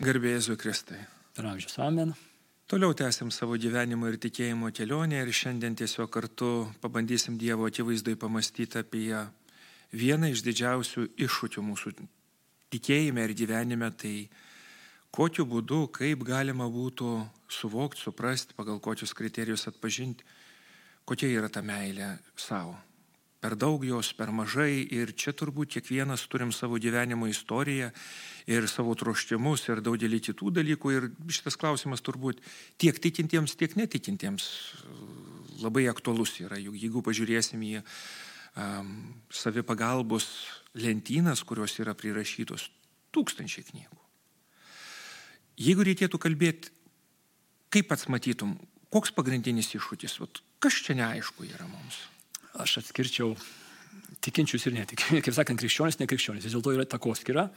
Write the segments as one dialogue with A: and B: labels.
A: Garbėjai Kristai.
B: Per amžius amen.
A: Toliau tęsim savo gyvenimo ir tikėjimo kelionę ir šiandien tiesiog kartu pabandysim Dievo akivaizdai pamastyti apie vieną iš didžiausių iššūkių mūsų tikėjime ir gyvenime. Tai kokiu būdu, kaip galima būtų suvokti, suprasti, pagal kokius kriterijus atpažinti, kokia yra ta meilė savo per daug jos, per mažai ir čia turbūt kiekvienas turim savo gyvenimo istoriją ir savo troštimus ir daugelį kitų dalykų ir šitas klausimas turbūt tiek tikintiems, tiek netikintiems labai aktualus yra. Juk jeigu pažiūrėsim į um, savipagalbos lentynas, kurios yra prirašytos, tūkstančiai knygų. Jeigu reikėtų kalbėti, kaip pats matytum, koks pagrindinis iššūkis, vat, kas čia neaišku yra mums?
B: Aš atskirčiau tikinčius ir netikinčius. Kaip sakant, krikščionis, nekrikščionis. Vis dėlto yra takoskira.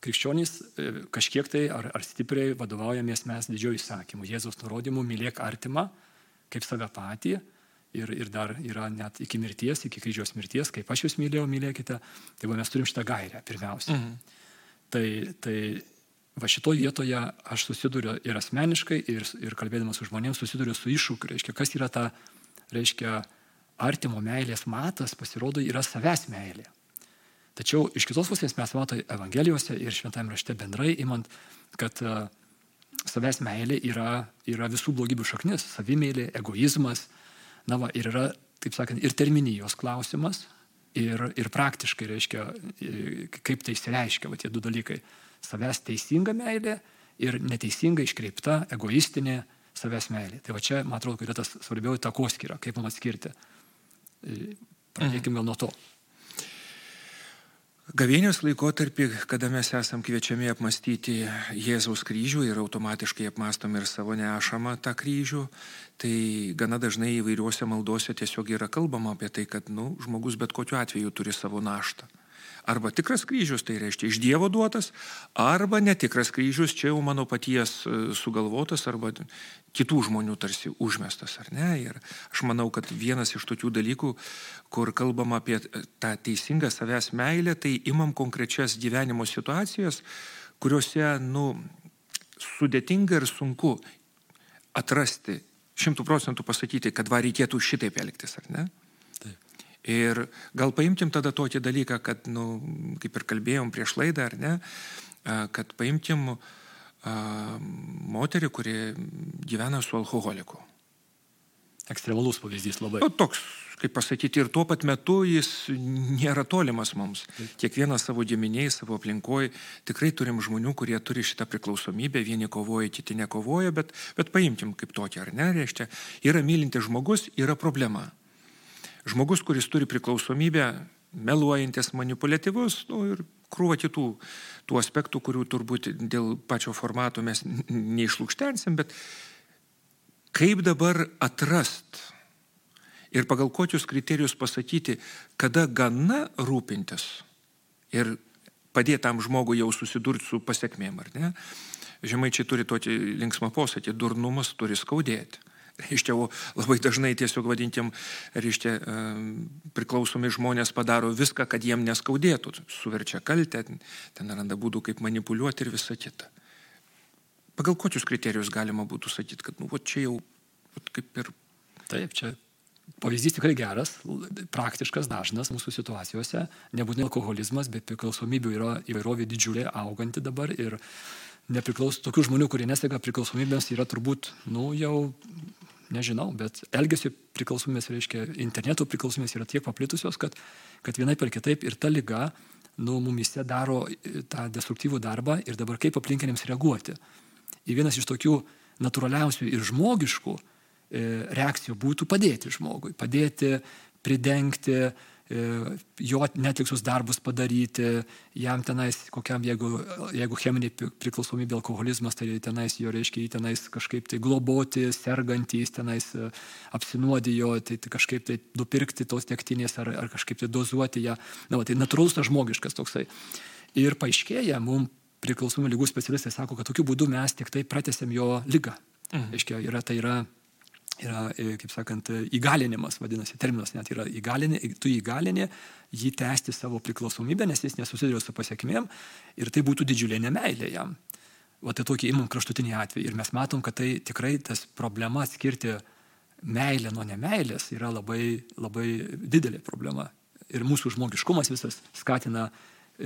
B: Krikščionys e, kažkiek tai ar, ar stipriai vadovaujamės mes didžiojo įsakymu. Jėzaus nurodymu mylėk artimą kaip save patį. Ir, ir dar yra net iki mirties, iki kryžiaus mirties, kaip aš jūs mylėjau, mylėkite. Tai va, mes turim šitą gairę pirmiausia. Mhm. Tai, tai va šitoje vietoje aš susiduriu ir asmeniškai, ir, ir kalbėdamas su žmonėms susiduriu su iššūkiu. Reiškia, kas yra ta, reiškia, artimo meilės matas pasirodo yra savęs meilė. Tačiau iš kitos pusės mes matome Evangelijose ir šventame rašte bendrai imant, kad uh, savęs meilė yra, yra visų blogybių šaknis - savimėlė, egoizmas. Na, va, ir yra, taip sakant, ir terminijos klausimas, ir, ir praktiškai reiškia, kaip tai įsireiškia, va tie du dalykai - savęs teisinga meilė ir neteisinga iškreipta, egoistinė savęs meilė. Tai va čia, man atrodo, yra tas svarbiausia takoskira, kaip man atskirti. Pradėkime gal nuo to.
A: Gavėnios laikotarpį, kada mes esam kviečiami apmastyti Jėzaus kryžių ir automatiškai apmastom ir savo nešamą tą kryžių, tai gana dažnai įvairiuose maldose tiesiog yra kalbama apie tai, kad nu, žmogus bet kokiu atveju turi savo naštą. Arba tikras kryžius, tai reiškia iš Dievo duotas, arba netikras kryžius, čia jau mano paties e, sugalvotas, arba kitų žmonių tarsi užmestas, ar ne? Ir aš manau, kad vienas iš tokių dalykų, kur kalbam apie tą teisingą savęs meilę, tai imam konkrečias gyvenimo situacijas, kuriuose, nu, sudėtinga ir sunku atrasti, šimtų procentų pasakyti, kad va reikėtų šitaip elgtis, ar ne? Ir gal paimtim tada tokį dalyką, kad, nu, kaip ir kalbėjom prieš laidą, ar ne, kad paimtim moterį, kuri gyvena su alkoholiku.
B: Ekstremalus pavyzdys labai.
A: Nu, toks, kaip pasakyti, ir tuo pat metu jis nėra tolimas mums. Kiekvienas savo giminiai, savo aplinkoje tikrai turim žmonių, kurie turi šitą priklausomybę, vieni kovoja, kiti nekovoja, bet, bet paimtim kaip tokį, ar ne, reiškia, yra mylintis žmogus, yra problema. Žmogus, kuris turi priklausomybę, meluojantis, manipuliatyvus nu, ir krūva kitų tų aspektų, kurių turbūt dėl pačio formato mes neišlūkštensim, bet kaip dabar atrast ir pagal kokius kriterijus pasakyti, kada gana rūpintis ir padėti tam žmogui jau susidurti su pasiekmėm, ar ne? Žemaičiai turi tokį linksmą posakį, durnumas turi skaudėti. Reiškia, labai dažnai tiesiog vadintim, reiškia, priklausomi žmonės padaro viską, kad jiem neskaudėtų, suverčia kaltę, ten randa būdų, kaip manipuliuoti ir visa kita. Pagal kokius kriterijus galima būtų sakyti, kad, nu, va čia jau, va, kaip ir.
B: Taip, čia pavyzdys tikrai geras, praktiškas, dažnas mūsų situacijose. Nebūtinai alkoholizmas, bet priklausomybių yra įvairovė didžiulė, auganti dabar ir nepriklauso tokių žmonių, kurie nesega priklausomybės, yra turbūt, nu, jau nežinau, bet elgesio priklausomybės, reiškia, interneto priklausomybės yra tiek paplitusios, kad, kad vienai per kitaip ir ta lyga, nu, mumise daro e, tą destruktyvų darbą ir dabar kaip aplinkiniams reaguoti. Ir vienas iš tokių natūraliausių ir žmogiškų e, reakcijų būtų padėti žmogui, padėti pridengti, jo netliksus darbus padaryti, jam tenais, kokiam, jeigu, jeigu cheminė priklausomybė alkoholizmas, tai tenais jo reiškia, jį tenais kažkaip tai globoti, sergantys, tenais e, apsinuodijo, tai, tai kažkaip tai nupirkti tos tektinės ar, ar kažkaip tai dozuoti ją. Na, va, tai natūralus tas žmogiškas toksai. Ir paaiškėja, mums priklausomų lygų specialistai sako, kad tokiu būdu mes tik tai pratesiam jo lygą. Mhm. Aiškia, yra, tai yra yra, e, kaip sakant, įgalinimas, vadinasi, terminas net yra įgalinė, tu įgalinė jį tęsti savo priklausomybę, nes jis nesusiduria su pasiekmėm ir tai būtų didžiulė nemailė jam. va tai tokį imam kraštutinį atvejį. Ir mes matom, kad tai tikrai tas problema atskirti meilę nuo nemailės yra labai, labai didelė problema. Ir mūsų žmogiškumas visas skatina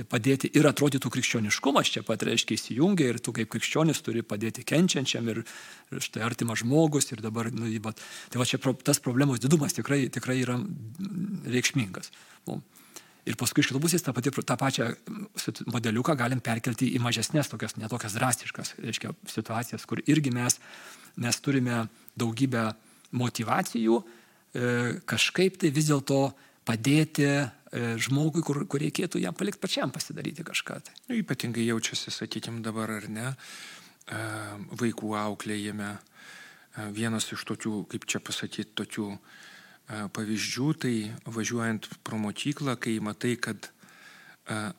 B: padėti ir atrodytų krikščioniškumas čia pat reiškia įsijungia ir tu kaip krikščionis turi padėti kenčiančiam ir, ir štai artimas žmogus ir dabar, nu, bet, tai va čia pro, tas problemos didumas tikrai, tikrai yra reikšmingas. Nu, ir paskui iš kitos pusės tą, patį, tą pačią modeliuką galim perkelti į mažesnės, tokias, netokias drastiškas reiškia, situacijas, kur irgi mes, mes turime daugybę motivacijų e, kažkaip tai vis dėlto padėti žmogui, kur, kur reikėtų jam palikti pačiam pasidaryti kažką. Tai.
A: Nu, ypatingai jaučiasi, sakykime, dabar ar ne, e, vaikų auklėjime. Vienas iš tokių, kaip čia pasakyti, tokių pavyzdžių, tai važiuojant pro mokyklą, kai matai, kad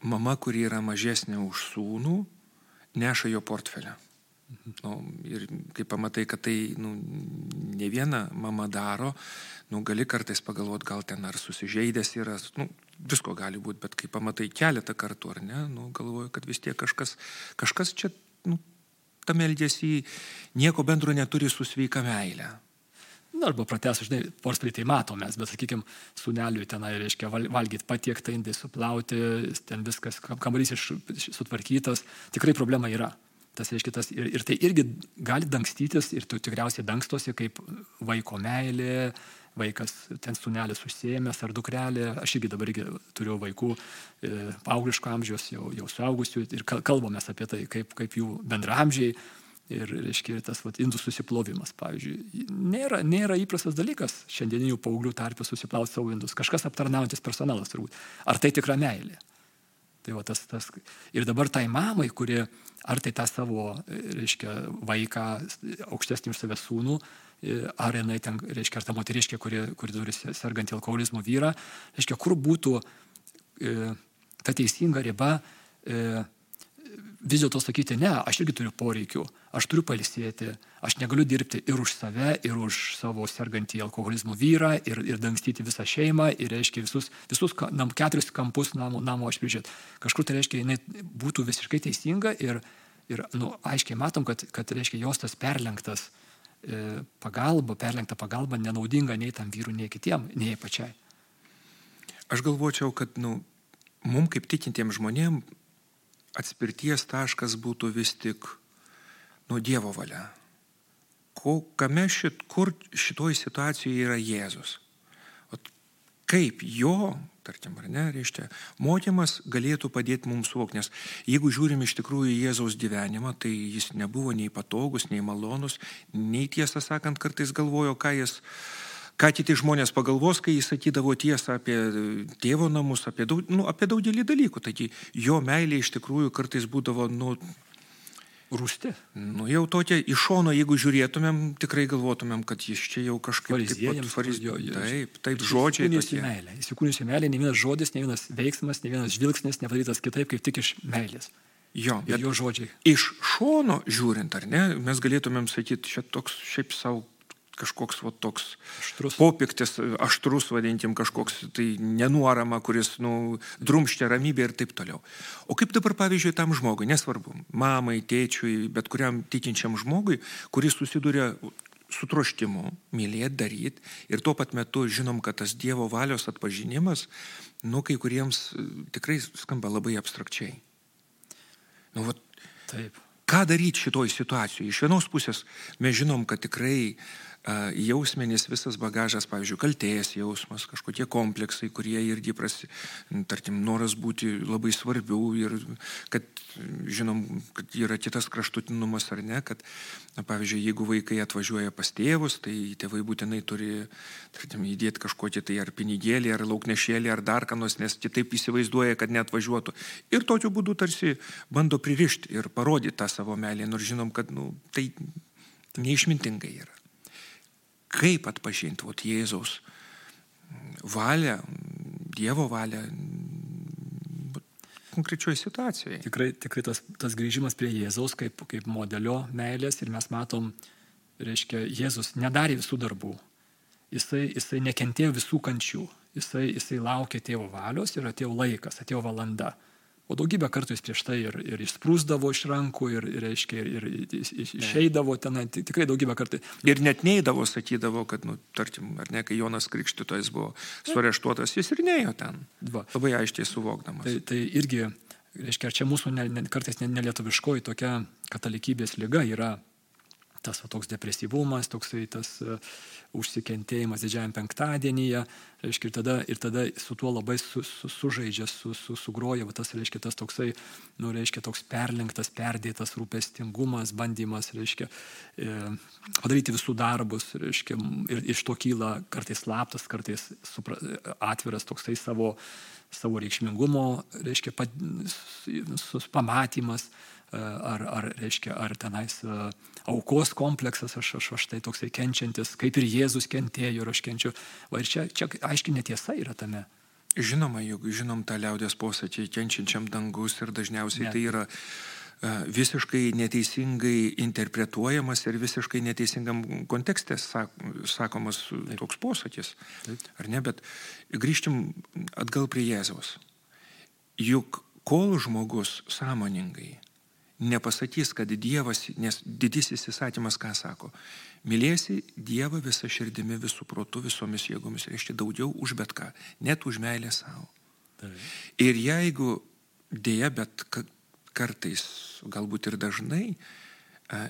A: mama, kuri yra mažesnė už sūnų, neša jo portfelę. Nu, ir kai pamatai, kad tai nu, ne viena mama daro, nu, gali kartais pagalvoti, gal ten ar susižeidęs yra, nu, visko gali būti, bet kai pamatai keletą kartų, ar ne, nu, galvoju, kad vis tiek kažkas, kažkas čia, nu, tam elgesį nieko bendro neturi su sveika meilė.
B: Na, arba pratęs, žinai, portfelį tai matomės, bet, sakykime, suneliui tenai, reiškia, valgyti patiektą indai, suplauti, ten viskas, kambarys iš, sutvarkytas, tikrai problema yra. Tas reiškia, tas, ir, ir tai irgi gali dangstytis ir tu tikriausiai dangstosi kaip vaiko meilė, vaikas ten sunelis užsiemęs ar dukrelė. Aš irgi dabar irgi turiu vaikų e, paaugliško amžiaus, jau, jau suaugusių ir kalbame apie tai, kaip, kaip jų bendramžiai. Ir, reiškia, tas vat, indų susiplovimas, pavyzdžiui, nėra, nėra įprastas dalykas šiandieninių paauglių tarpę susiplauti savo indus. Kažkas aptarnaujantis personalas turbūt. Ar tai tikra meilė? Tai va, tas, tas. Ir dabar tai mamai, kuri ar tai tą savo, reiškia, vaiką aukštesnį už save sūnų, ar jinai ten, reiškia, ar ta moteriškė, kuri, kuri turi sergantį alkoholizmo vyrą, reiškia, kur būtų e, ta teisinga riba e, vis dėlto sakyti, ne, aš irgi turiu poreikių, aš turiu palisėti, aš negaliu dirbti ir už save, ir už savo sergantį alkoholizmo vyrą, ir, ir dangstyti visą šeimą, ir reiškia visus, visus nam, keturis kampus namo, namo aš prižiūrėt. Kažkur tai reiškia, jinai būtų visiškai teisinga ir, ir nu, aiškiai matom, kad, kad reiškia jos tas perlenktas e, pagalba, perlenkta pagalba nenaudinga nei tam vyrui, nei kitiem, nei pačiai.
A: Aš galvočiau, kad nu, mums kaip tikintiems žmonėms atspirties taškas būtų vis tik nuo Dievo valia. Ko, kame šit, kur šitoj situacijoje yra Jėzus? O kaip jo, tarkim, ar ne, reiškia, mokymas galėtų padėti mums suvokti, nes jeigu žiūrim iš tikrųjų Jėzaus gyvenimą, tai jis nebuvo nei patogus, nei malonus, nei tiesą sakant, kartais galvojo, ką jis ką kiti žmonės pagalvos, kai jis sakydavo tiesą apie tėvo namus, apie, daug, nu, apie daugelį dalykų. Taigi jo meilė iš tikrųjų kartais būdavo, nu,
B: Rūsti.
A: Nu jau tokia iš šono, jeigu žiūrėtumėm, tikrai galvotumėm, kad jis čia jau kažkaip
B: Fariziejams,
A: fariz... Taip, taip, žodžiai.
B: Įsikūnijusi meilė. Įsikūnijusi meilė, ne vienas žodis, ne vienas veiksmas, ne vienas žvilgsnis nepadarytas kitaip, kaip tik iš meilės.
A: Jo,
B: ir jo žodžiai.
A: Iš šono žiūrint, ar ne, mes galėtumėm sakyti, čia toks šiaip savo kažkoks va, toks aštrus. popiktis, aštrus, vadinkim, kažkoks tai nenuorama, kuris nu, drumščia ramybę ir taip toliau. O kaip dabar, pavyzdžiui, tam žmogui, nesvarbu, mamai, tėčiui, bet kuriam tikinčiam žmogui, kuris susiduria su troštimu, mylėti, daryti ir tuo pat metu žinom, kad tas Dievo valios atpažinimas, nu, kai kuriems e, tikrai skamba labai abstrakčiai. Nu, va, Taip. Ką daryti šitoj situacijoje? Iš vienos pusės mes žinom, kad tikrai jausminis visas bagažas, pavyzdžiui, kaltės jausmas, kažkokie kompleksai, kurie irgi prasi, tarkim, noras būti labai svarbių ir kad, žinom, kad yra kitas kraštutinumas ar ne, kad, na, pavyzdžiui, jeigu vaikai atvažiuoja pas tėvus, tai tėvai būtinai turi, tarkim, įdėti kažkokį tai ar pinigėlį, ar lauknešėlį, ar dar kanos, nes kitaip įsivaizduoja, kad neatvažiuotų. Ir tokiu būdu tarsi bando pririšti ir parodyti tą savo meilę, nors žinom, kad, nu, tai neišmintingai yra kaip atpažinti vat, Jėzaus valią, Dievo valią konkrečioje situacijoje.
B: Tikrai, tikrai tas, tas grįžimas prie Jėzaus kaip, kaip modelio meilės ir mes matom, reiškia, Jėzus nedarė visų darbų, jisai, jisai nekentėjo visų kančių, jisai, jisai laukė tėvo valios ir atėjo laikas, atėjo valanda O daugybę kartų jis prieš tai ir, ir išsprūsdavo iš rankų, ir, ir, reiškia, ir, ir išeidavo ten, tikrai daugybę kartų.
A: Ir net neįdavo, sakydavo, kad, nu, tarkim, ar ne, kai Jonas Krikštytojas buvo sureštuotas, jis ir neėjo ten. Va. Labai aiškiai suvokdamas.
B: Tai, tai irgi, reiškia, čia mūsų ne, ne, kartais nelietuviškoji tokia katalikybės lyga yra tas va, toks depresyvumas, toksai tas uh, užsikentėjimas didžiajam penktadienyje, reiškia, ir tada, ir tada su tuo labai su, su, sužaidžia, su, su, sugroja, va, tas, reiškia, tas toksai, nu, reiškia, toks perlenktas, perdėtas rūpestingumas, bandymas, reiškia, e, padaryti visų darbus, reiškia, ir iš to kyla kartais slaptas, kartais supra, atviras toksai savo, savo reikšmingumo, reiškia, pad, pamatymas ar, ar, reiškia, ar tenais aukos kompleksas, aš, aš, aš tai toksai kenčiantis, kaip ir Jėzus kentėjo ir aš kenčiu. Va ir čia, čia aiškiai netiesa yra tame.
A: Žinoma, juk žinom tą liaudės posakį, kenčiančiam dangus ir dažniausiai Net. tai yra visiškai neteisingai interpretuojamas ir visiškai neteisingam kontekste sakomas Taip. toks posakis. Taip. Ar ne, bet grįžtim atgal prie Jėzaus. Juk kol žmogus sąmoningai nepasakys, kad Dievas, nes didysis įsatymas ką sako, mylėsi Dievą visą širdimi, visų protų, visomis jėgomis, reiškia daugiau už bet ką, net už meilę savo. Ir jeigu dėja, bet kartais, galbūt ir dažnai,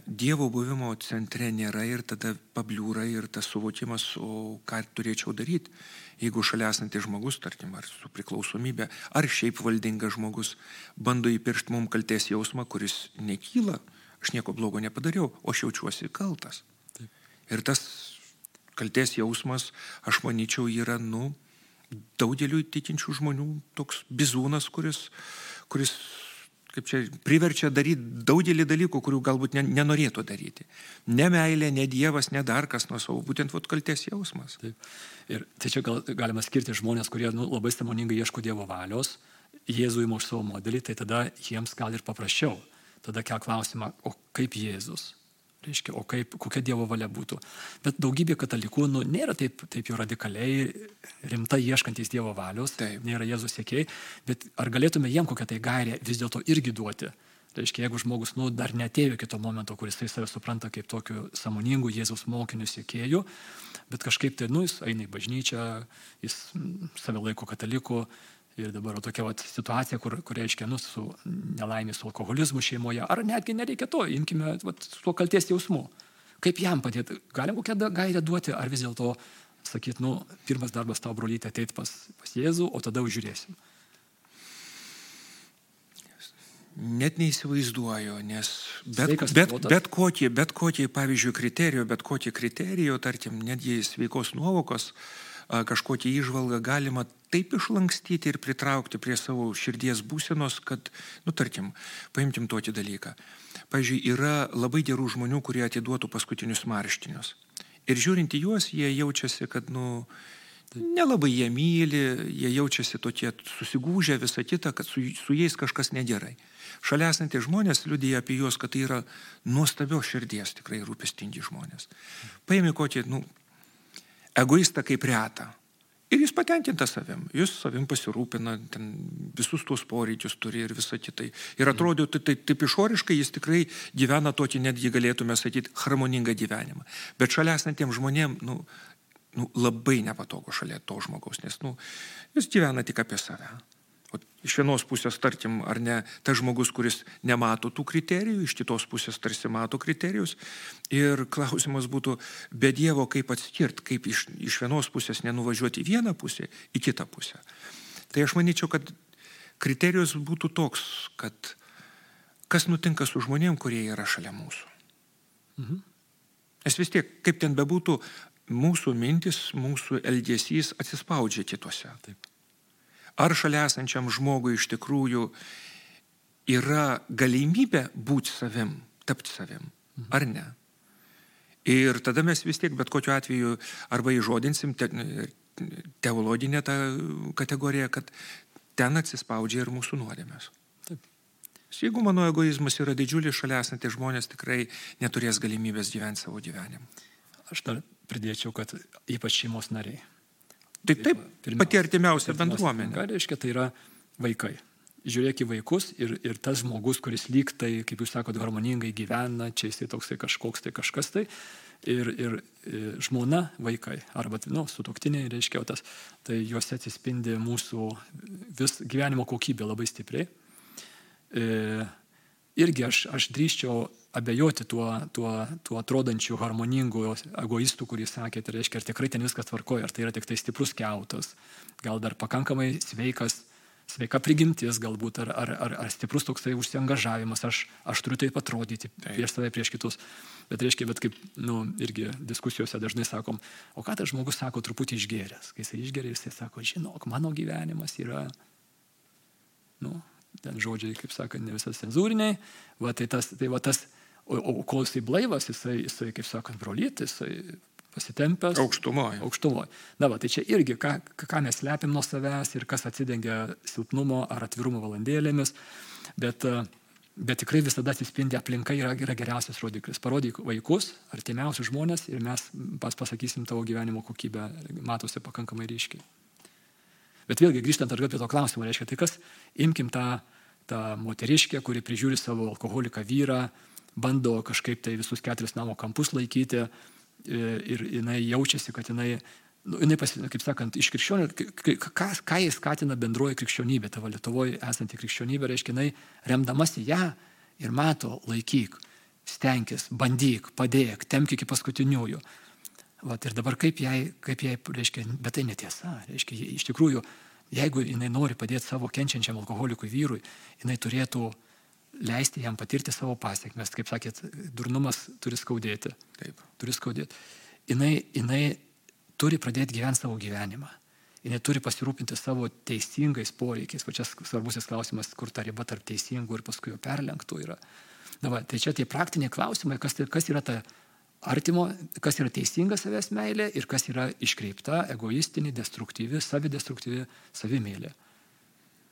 A: Dievo buvimo centre nėra ir tada pabliūra ir tas suvokimas, o ką turėčiau daryti, jeigu šalia esantis žmogus, tarkim, ar su priklausomybė, ar šiaip valdingas žmogus, bando įpiršti mums kalties jausmą, kuris nekyla, aš nieko blogo nepadariau, o aš jaučiuosi kaltas. Taip. Ir tas kalties jausmas, aš manyčiau, yra, nu, daugeliu tikinčių žmonių toks bizūnas, kuris, kuris kaip čia, priverčia daryti daugelį dalykų, kurių galbūt ne, nenorėtų daryti. Ne meilė, ne Dievas, ne dar kas nuo savo, būtent vat, kalties jausmas. Taip.
B: Ir tai čia gal, galima skirti žmonės, kurie nu, labai samoningai ieško Dievo valios, Jėzų įmo už savo modelį, tai tada jiems gal ir paprasčiau. Tada kel klausimą, o kaip Jėzus? Reiškia, o kaip, kokia Dievo valia būtų. Bet daugybė katalikų nu, nėra taip, taip jau radikaliai rimtai ieškantys Dievo valios, taip. nėra Jėzus sėkiai, bet ar galėtume jiem kokią tai gairę vis dėlto irgi duoti? Tai reiškia, jeigu žmogus nu, dar netėjo iki to momento, kuris tai save supranta kaip tokiu samoningu Jėzaus mokiniu sėkėju, bet kažkaip tai, nu, jis eina į bažnyčią, jis save laiko kataliku, Ir dabar tokia vat, situacija, kur, kur reiškia, nu, su nelaimės su alkoholizmu šeimoje, ar netgi nereikia to, imkime vat, su to kalties jausmu. Kaip jam padėti? Galim kokią gairę duoti, ar vis dėlto sakyti, nu, pirmas darbas tavo brolyti ateiti pas, pas Jėzų, o tada užžiūrėsim.
A: Net neįsivaizduoju, nes bet, Sveikas bet, bet, kokie, bet kokie, pavyzdžiui, kriterijų, bet kokie kriterijų, tarkim, netgi sveikos nuovokos, uh, kažkokią įžvalgą galima taip išlankstyti ir pritraukti prie savo širdies būsenos, kad, nu tarkim, paimtim tokį dalyką. Pavyzdžiui, yra labai gerų žmonių, kurie atiduotų paskutinius marštinius. Ir žiūrint į juos, jie jaučiasi, kad, nu, nelabai jie myli, jie jaučiasi tokie susigūžę visą kitą, kad su, su jais kažkas negerai. Šalia esantys žmonės liudyja apie juos, kad tai yra nuostabios širdies tikrai rūpestingi žmonės. Paėmė kokį, nu, egoistą kaip retą. Ir jis patenkintas savim, jis savim pasirūpina, ten visus tuos poreikius turi ir visą kitą. Ir atrodo, tai, tai taip išoriškai jis tikrai gyvena tokį, netgi galėtume sakyti, harmoningą gyvenimą. Bet šalia esantiems žmonėms, nu, nu, labai nepatogu šalia to žmogaus, nes nu, jis gyvena tik apie save. Iš vienos pusės, tarkim, ar ne, tas žmogus, kuris nemato tų kriterijų, iš kitos pusės tarsi mato kriterijus. Ir klausimas būtų, be Dievo kaip atskirti, kaip iš, iš vienos pusės nenuvažiuoti į vieną pusę, į kitą pusę. Tai aš manyčiau, kad kriterijus būtų toks, kad kas nutinka su žmonėm, kurie yra šalia mūsų. Mhm. Nes vis tiek, kaip ten bebūtų, mūsų mintis, mūsų elgesys atsispaudžia kitose. Taip ar šalia esančiam žmogui iš tikrųjų yra galimybė būti savim, tapti savim, ar ne. Ir tada mes vis tiek bet kokiu atveju arba įžodinsim te, teologinę tą kategoriją, kad ten atsispaudžia ir mūsų nuodėmės. Taip. Jeigu mano egoizmas yra didžiulis, šalia esantys žmonės tikrai neturės galimybės gyventi savo gyvenimą.
B: Aš dar pridėčiau, kad ypač šeimos nariai
A: Tai taip, pirmiausia, pati artimiausia bendruomenė.
B: Ką reiškia, tai yra vaikai. žiūrėk į vaikus ir, ir tas žmogus, kuris lyg tai, kaip jūs sakote, harmoningai gyvena, čia jisai toksai kažkoks tai kažkas tai, ir, ir e, žmona, vaikai, arba, nu, sutoktiniai, reiškia, tas, tai juose atsispindi mūsų vis gyvenimo kokybė labai stipriai. E, irgi aš, aš drįščiau abejoti tuo, tuo, tuo atrodančiu harmoningu egoistu, kurį sakėte, tai reiškia, ar tikrai ten viskas tvarkoja, ar tai yra tik tai stiprus keutas, gal dar pakankamai sveikas, sveika prigimtis galbūt, ar, ar, ar, ar stiprus toksai užsiengažavimas, aš, aš turiu taip atrodyti prieš save, prieš kitus. Bet reiškia, bet kaip, nu, irgi diskusijose dažnai sakom, o ką tas žmogus sako truputį išgeręs. Kai jisai išgeria, jisai sako, žinok, mano gyvenimas yra, nu, ten žodžiai, kaip sakant, ne visas cenzūriniai, va tai tas, tai va tas, o, o kol jisai blaivas, jisai, jisai kaip sakant, brolytis, jisai pasitempęs.
A: Aukštumoje.
B: Aukštumoje. Na, va, tai čia irgi, ką, ką mes slepiam nuo savęs ir kas atsidengia silpnumo ar atvirumo valandėlėmis, bet, bet tikrai visada atsispindi aplinka yra, yra geriausias rodiklis. Parodyk vaikus, artimiausius žmonės ir mes pas pasakysim tavo gyvenimo kokybę, matosi pakankamai ryškiai. Bet vėlgi grįžtant atgal prie to klausimo, reiškia, tai kas, imkim tą, tą moteriškę, kuri prižiūri savo alkoholiką vyrą, bando kažkaip tai visus keturis namo kampus laikyti e, ir jinai jaučiasi, kad jinai, nu, jinai pas, kaip sakant, iš krikščionių, ką, ką jis skatina bendroji krikščionybė, tavo Lietuvoje esanti krikščionybė, reiškia, jinai remdamasi ją ir mato, laikyk, stenkis, bandyk, padėk, temk iki paskutiniųjų. Vat, ir dabar kaip jai, kaip jai, reiškia, bet tai netiesa. Reiškia, iš tikrųjų, jeigu jinai nori padėti savo kenčiančiam alkoholikui vyrui, jinai turėtų leisti jam patirti savo pasiekmes. Kaip sakėt, durnumas turi skaudėti.
A: Taip.
B: Turi skaudėti. Jinai, jinai turi pradėti gyventi savo gyvenimą. Jinai turi pasirūpinti savo teisingais poreikiais. Va čia svarbusis klausimas, kur ta riba tarp teisingų ir paskui jo perlenktų yra. Na, va, tai čia tie praktiniai klausimai, kas, tai, kas yra ta artimo, kas yra teisinga savęs meilė ir kas yra iškreipta, egoistinė, destruktyvi, savidestruktyvi savimėlė.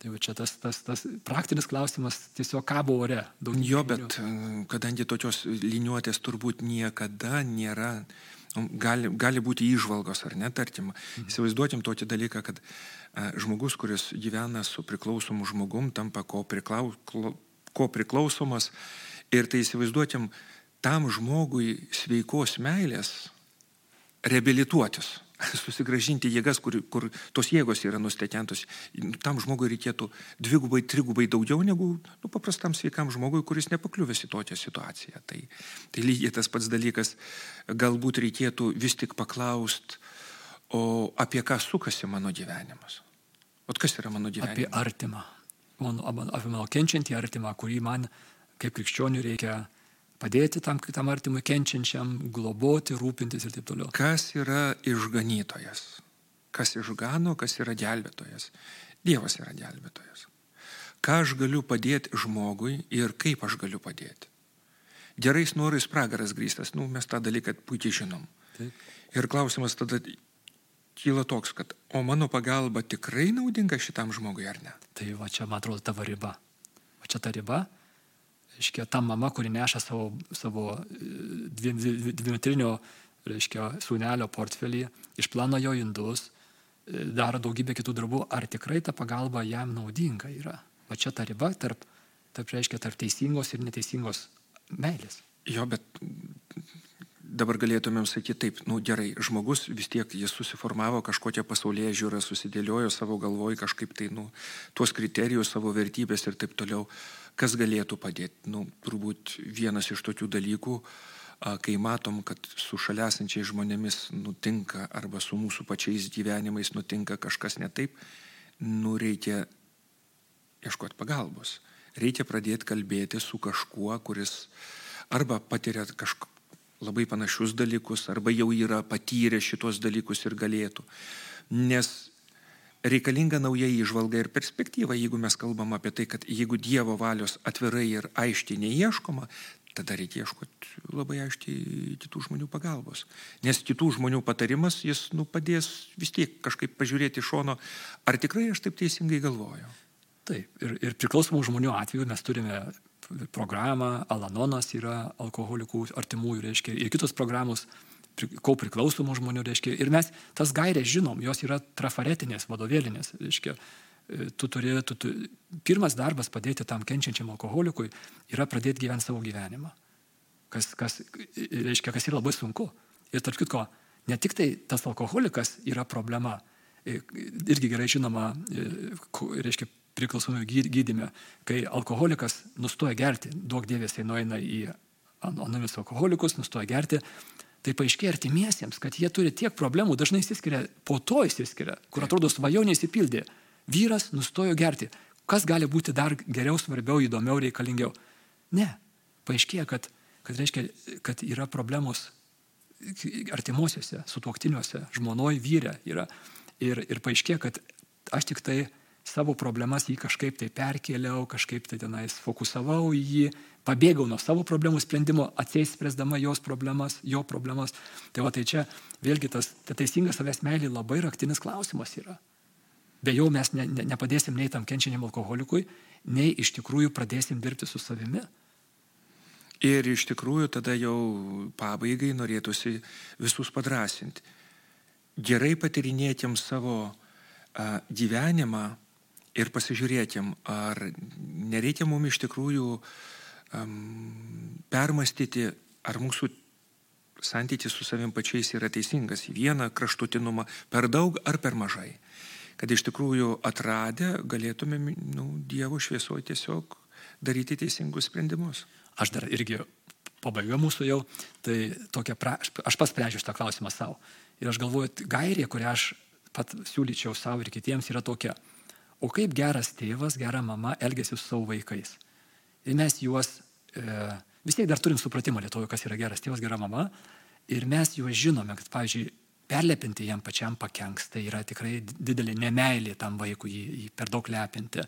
B: Tai va čia tas, tas, tas praktinis klausimas tiesiog kabo ore.
A: Jo, bet e, kadangi tokios liniuotės turbūt niekada nėra, nu, gali, gali būti įžvalgos ar ne, tarkim, mhm. įsivaizduotim tokį dalyką, kad a, e, žmogus, kuris gyvena su priklausomu žmogum, tampa ko, priklau, ko priklausomas ir tai įsivaizduotim, tam žmogui sveikos meilės reabilituotis, susigražinti jėgas, kur, kur tos jėgos yra nustetentos. Tam žmogui reikėtų dvigubai, trigubai daugiau negu nu, paprastam sveikam žmogui, kuris nepakliuvęs į tokią situaciją. Tai, tai lygiai tas pats dalykas, galbūt reikėtų vis tik paklausti, o apie ką sukasi mano gyvenimas. O kas yra mano gyvenimas?
B: Apie artimą. Mano, apie mano kenčiantį artimą, kurį man kaip krikščionių reikia padėti tam kitam artimui kenčiančiam, globoti, rūpintis ir taip toliau.
A: Kas yra išganytojas? Kas išgano, kas yra gelbėtojas? Dievas yra gelbėtojas. Ką aš galiu padėti žmogui ir kaip aš galiu padėti? Gerais norais pragaras grįstas, nu, mes tą dalyką puikiai žinom. Taip. Ir klausimas tada kyla toks, kad o mano pagalba tikrai naudinga šitam žmogui ar ne?
B: Tai va čia, man atrodo, tavo riba. Va čia ta riba, reiškia, ta mama, kuri neša savo, savo e, dvimetrinio, reiškia, sūnelio portfelį, išplano jo indus, e, daro daugybę kitų darbų, ar tikrai ta pagalba jam naudinga yra. Va čia ta riba tarp, tarp, reiškia, tarp teisingos ir neteisingos meilės.
A: Jo, bet dabar galėtumėm sakyti taip, nu gerai, žmogus vis tiek jis susiformavo kažkokią pasaulyje žiūrą, susidėliojo savo galvoj kažkaip tai, nu, tuos kriterijus, savo vertybės ir taip toliau. Kas galėtų padėti? Nu, turbūt vienas iš tokių dalykų, kai matom, kad su šalia esančiais žmonėmis nutinka arba su mūsų pačiais gyvenimais nutinka kažkas ne taip, nu reikia ieškoti pagalbos. Reikia pradėti kalbėti su kažkuo, kuris arba patiria kažką labai panašius dalykus, arba jau yra patyrę šitos dalykus ir galėtų. Nes reikalinga nauja įžvalga ir perspektyva, jeigu mes kalbam apie tai, kad jeigu Dievo valios atvirai ir aiškiai neieškoma, tada reikia ieškoti labai aiškiai kitų žmonių pagalbos. Nes kitų žmonių patarimas, jis nu, padės vis tiek kažkaip pažiūrėti iš šono, ar tikrai aš taip teisingai galvoju.
B: Taip, ir, ir priklausomų žmonių atveju mes turime programą, Alanonas yra alkoholikų artimųjų, reiškia, ir kitos programos ko priklausomų žmonių, reiškia, ir mes tas gairės žinom, jos yra trafaretinės, vadovėlinės, reiškia, e, tu turi, tu, tu, pirmas darbas padėti tam kenčiančiam alkoholikui yra pradėti gyventi savo gyvenimą. Kas, kas, reiškia, kas yra labai sunku. Ir tarp kitko, ne tik tai tas alkoholikas yra problema, irgi gerai žinoma, reiškia, priklausomybė gydyme, kai alkoholikas nustoja gerti, daug dėvės tai nueina į anonimius alkoholikus, nustoja gerti, tai paaiškėja artimiesiems, kad jie turi tiek problemų, dažnai įsiskiria, po to įsiskiria, kur atrodo svajonė įsipildė. Vyras nustojo gerti. Kas gali būti dar geriau, svarbiau, įdomiau, reikalingiau? Ne. Paaiškėja, kad, kad, reiškia, kad yra problemos artimuosiuose, sutuoktiniuose, žmonoj, vyrė yra. Ir, ir paaiškėja, kad aš tik tai savo problemas jį kažkaip tai perkėliau, kažkaip tai tenais fokusavau į jį, pabėgau nuo savo problemų sprendimo, atsės spręsdama jos problemas, jo problemas. Tai va tai čia vėlgi tas ta teisingas savęs meilė labai raktinis klausimas yra. Be jo mes ne, ne, nepadėsim nei tam kenčianiam alkoholikui, nei iš tikrųjų pradėsim dirbti su savimi.
A: Ir iš tikrųjų tada jau pabaigai norėtųsi visus padrasinti. Gerai patirinėtėm savo a, gyvenimą, ir pasižiūrėkim, ar nereikia mums iš tikrųjų um, permastyti, ar mūsų santykis su savim pačiais yra teisingas į vieną kraštutinumą, per daug ar per mažai. Kad iš tikrųjų atradę galėtumėm nu, Dievo šviesoje tiesiog daryti teisingus sprendimus.
B: Aš dar irgi pabaiga mūsų jau, tai tokia, pra, aš pats sprendžiu šitą klausimą savo. Ir aš galvoju, gairė, kurią aš pat siūlyčiau savo ir kitiems, yra tokia o kaip geras tėvas, gera mama elgesi su savo vaikais. Ir mes juos, e, vis tiek dar turim supratimą lietuvių, kas yra geras tėvas, gera mama, ir mes juos žinome, kad, pavyzdžiui, perlepinti jam pačiam pakenks, tai yra tikrai didelė nemailė tam vaikui jį, jį per daug lepinti.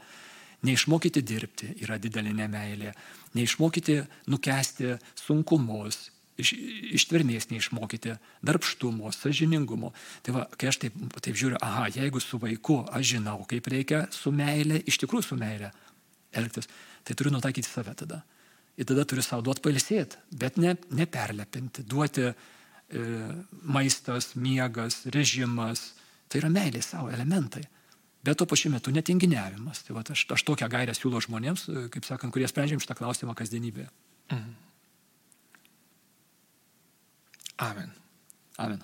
B: Neišmokyti dirbti yra didelė nemailė, neišmokyti nukesti sunkumus, iš, ištvermės neišmokyti, darbštumo, sažiningumo. Tai va, kai aš taip, taip žiūriu, aha, jeigu su vaiku aš žinau, kaip reikia su meilė, iš tikrųjų su meilė elgtis, tai turiu nutaikyti save tada. Ir tada turiu savo duoti pailsėti, bet ne, neperlepinti, duoti e, maistas, miegas, režimas. Tai yra meilė savo elementai. Bet tuo pačiu metu netinginiavimas. Tai va, aš, aš tokią gairę siūlau žmonėms, kaip sakant, kurie sprendžiam šitą klausimą kasdienybėje. Mhm.
A: Amen.
B: Amen.